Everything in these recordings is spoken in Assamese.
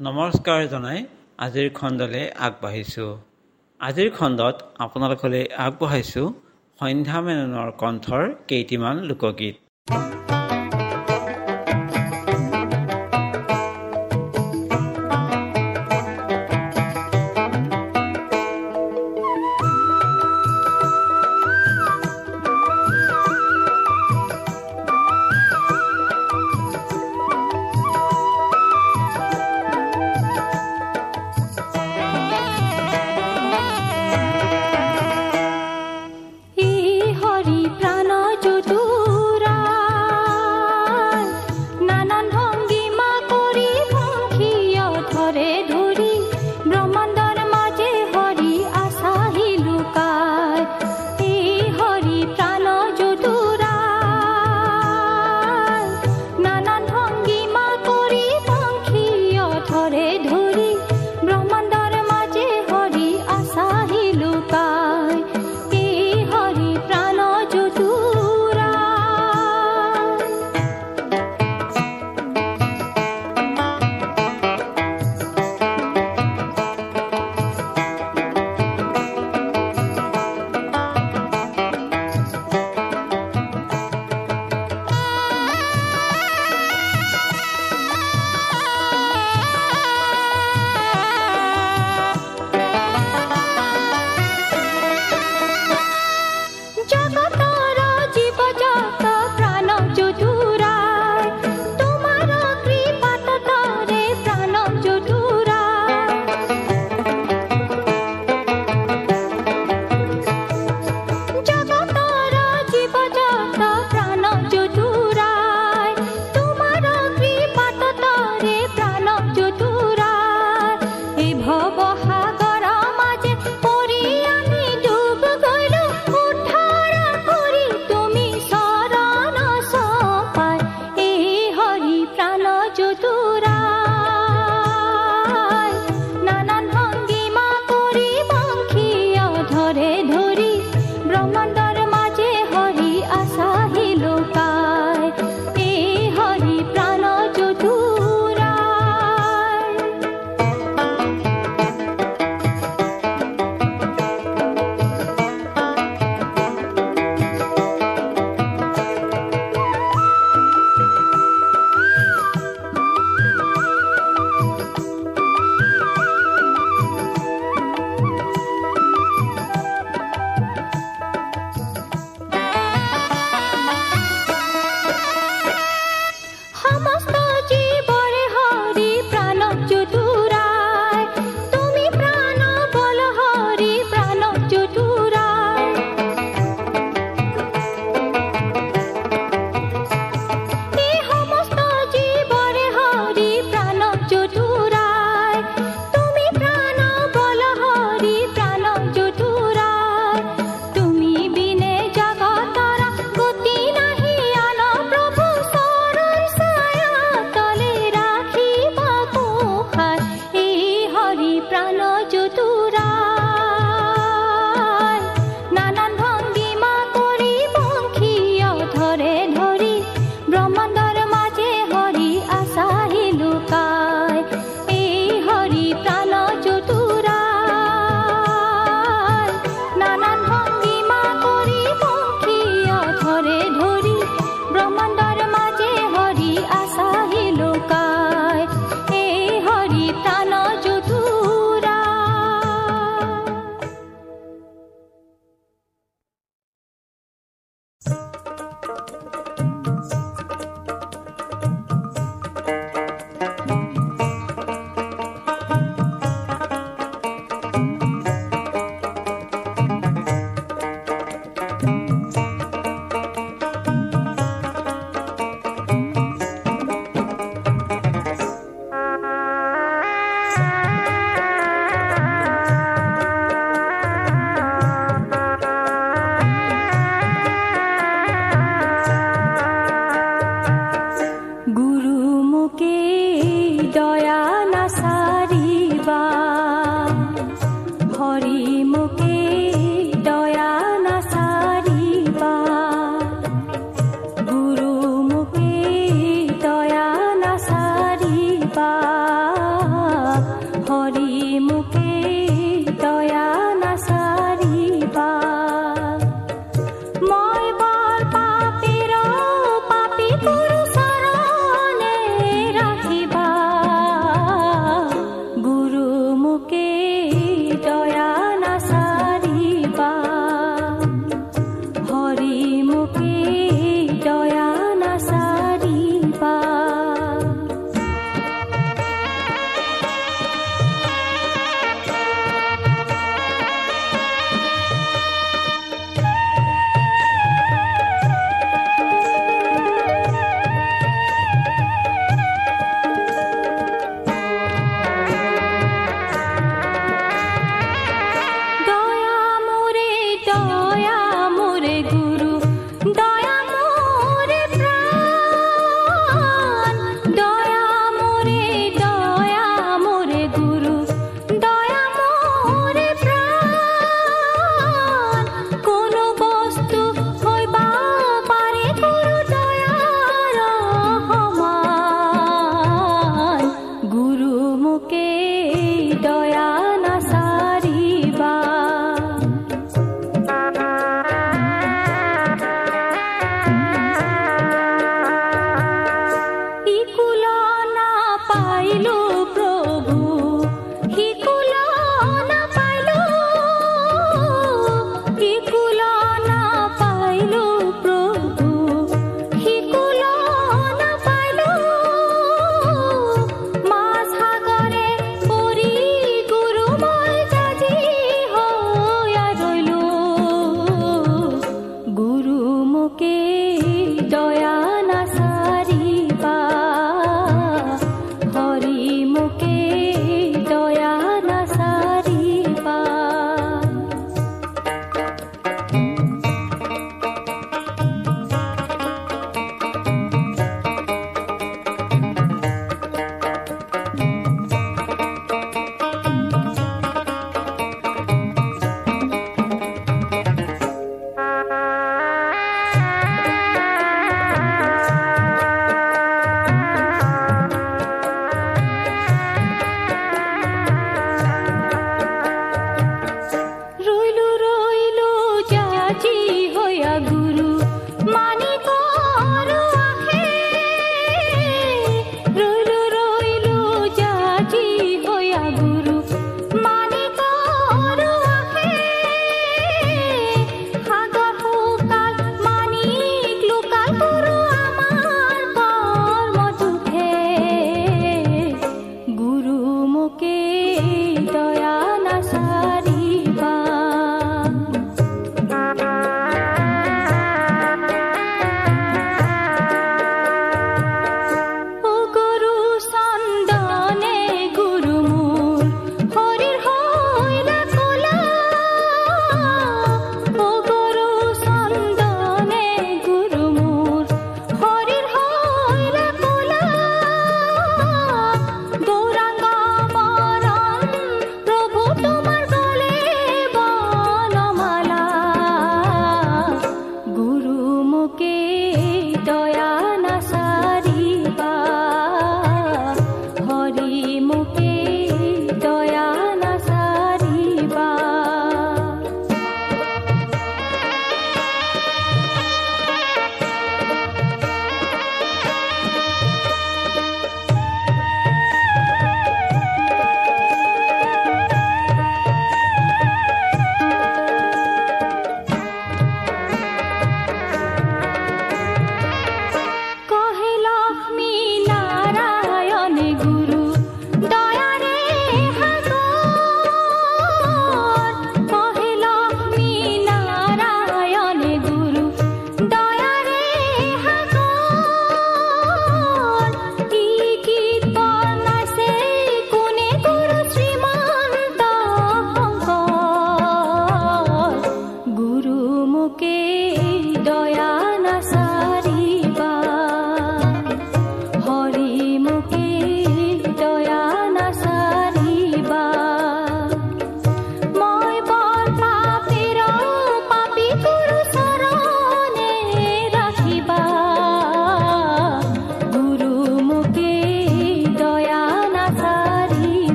নমস্কাৰ জনাই আজিৰ খণ্ডলৈ আগবাঢ়িছোঁ। আজিৰ খণ্ডত আপোনালোকলৈ আগবঢ়াইছোঁ সন্ধ্যা মেননৰ কণ্ঠৰ কেইটিমান লোকগীত।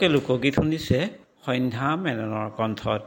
আপোনালোকে লোকগীত শুনিছে সন্ধ্যা মেননৰ কণ্ঠত।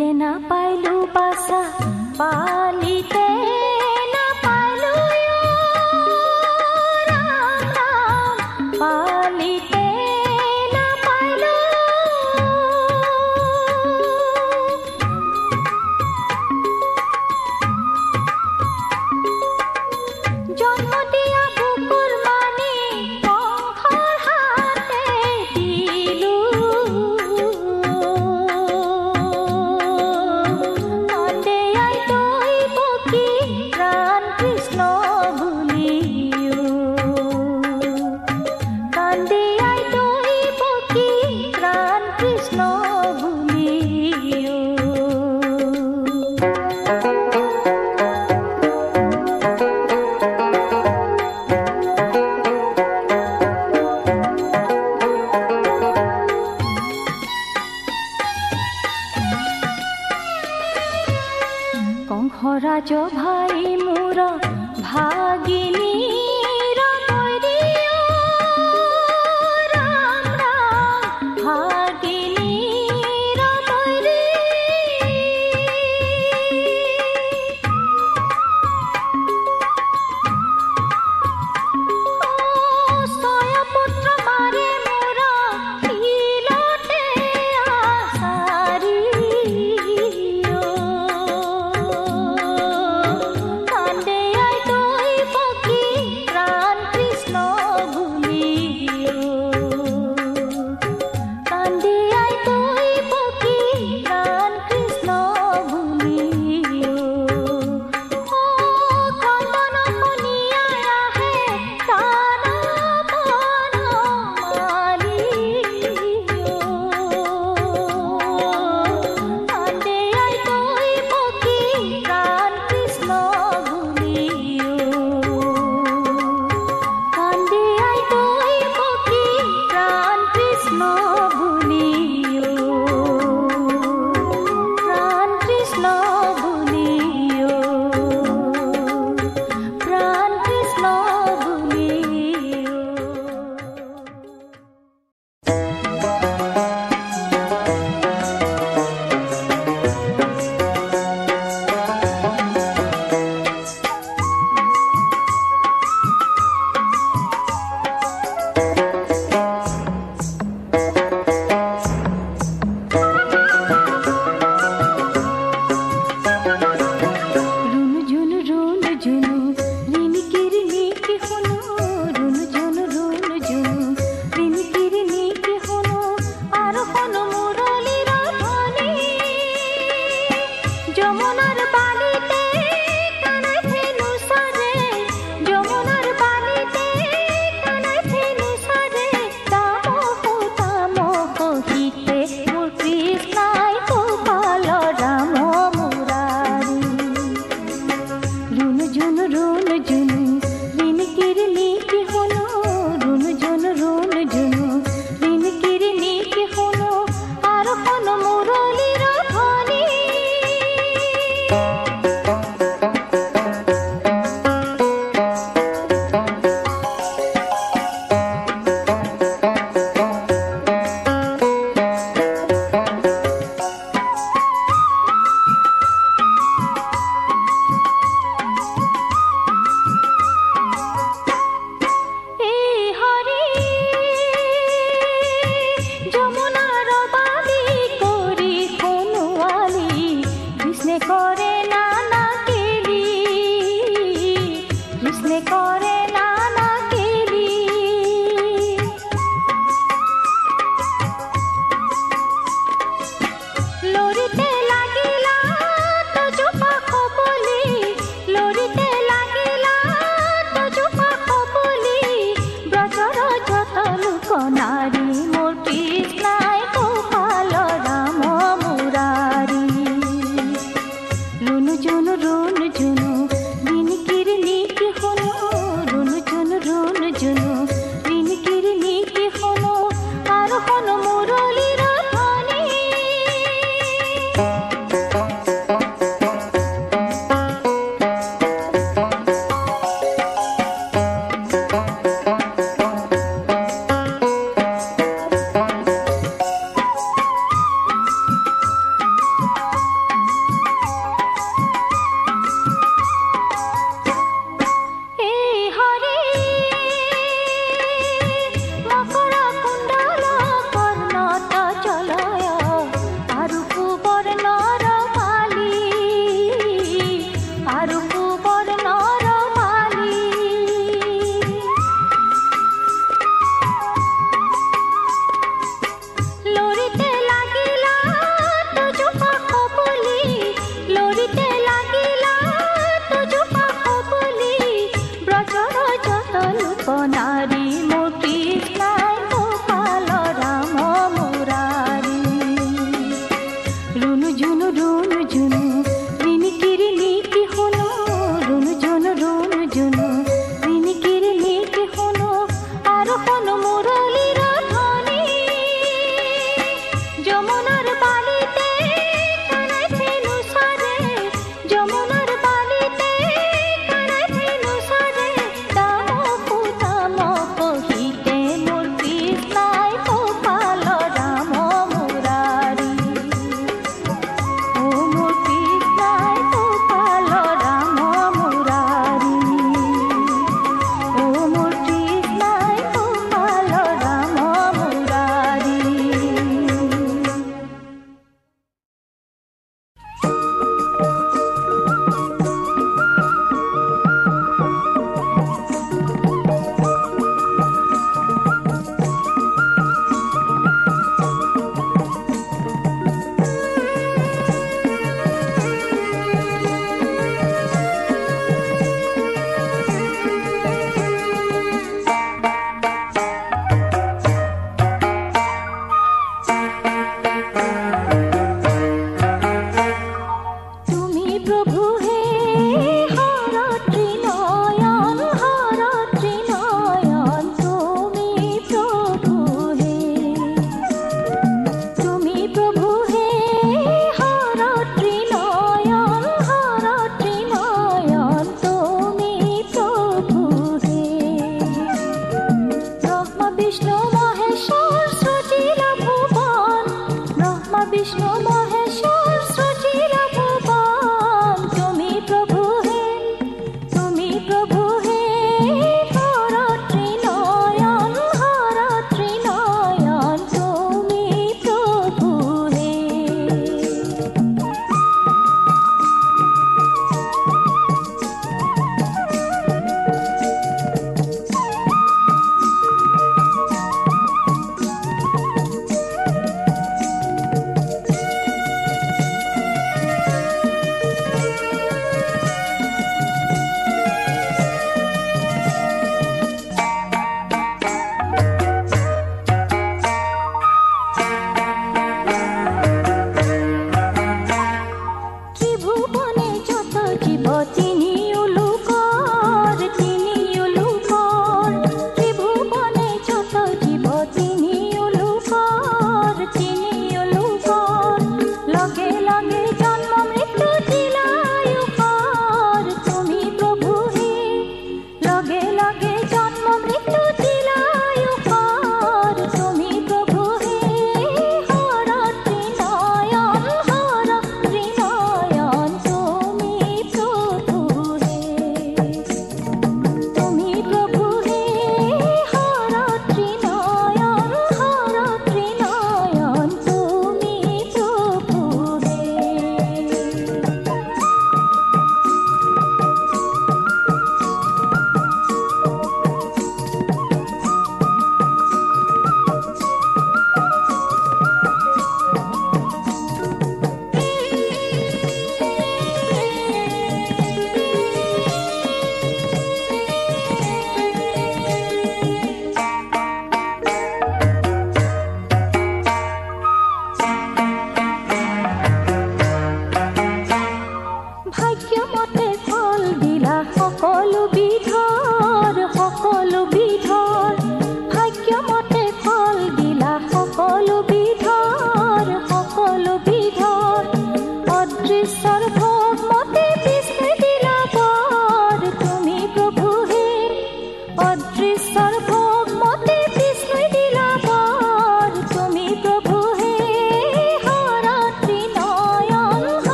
पालू पासा पालिते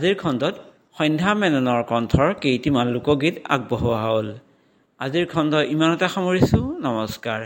আজিৰ খণ্ডত সন্ধ্যা মেননৰ কণ্ঠৰ কেইটিমান লোকগীত আগবঢ়োৱা হ'ল। আজিৰ খণ্ড ইমানতে সামৰিছোঁ নমস্কাৰ।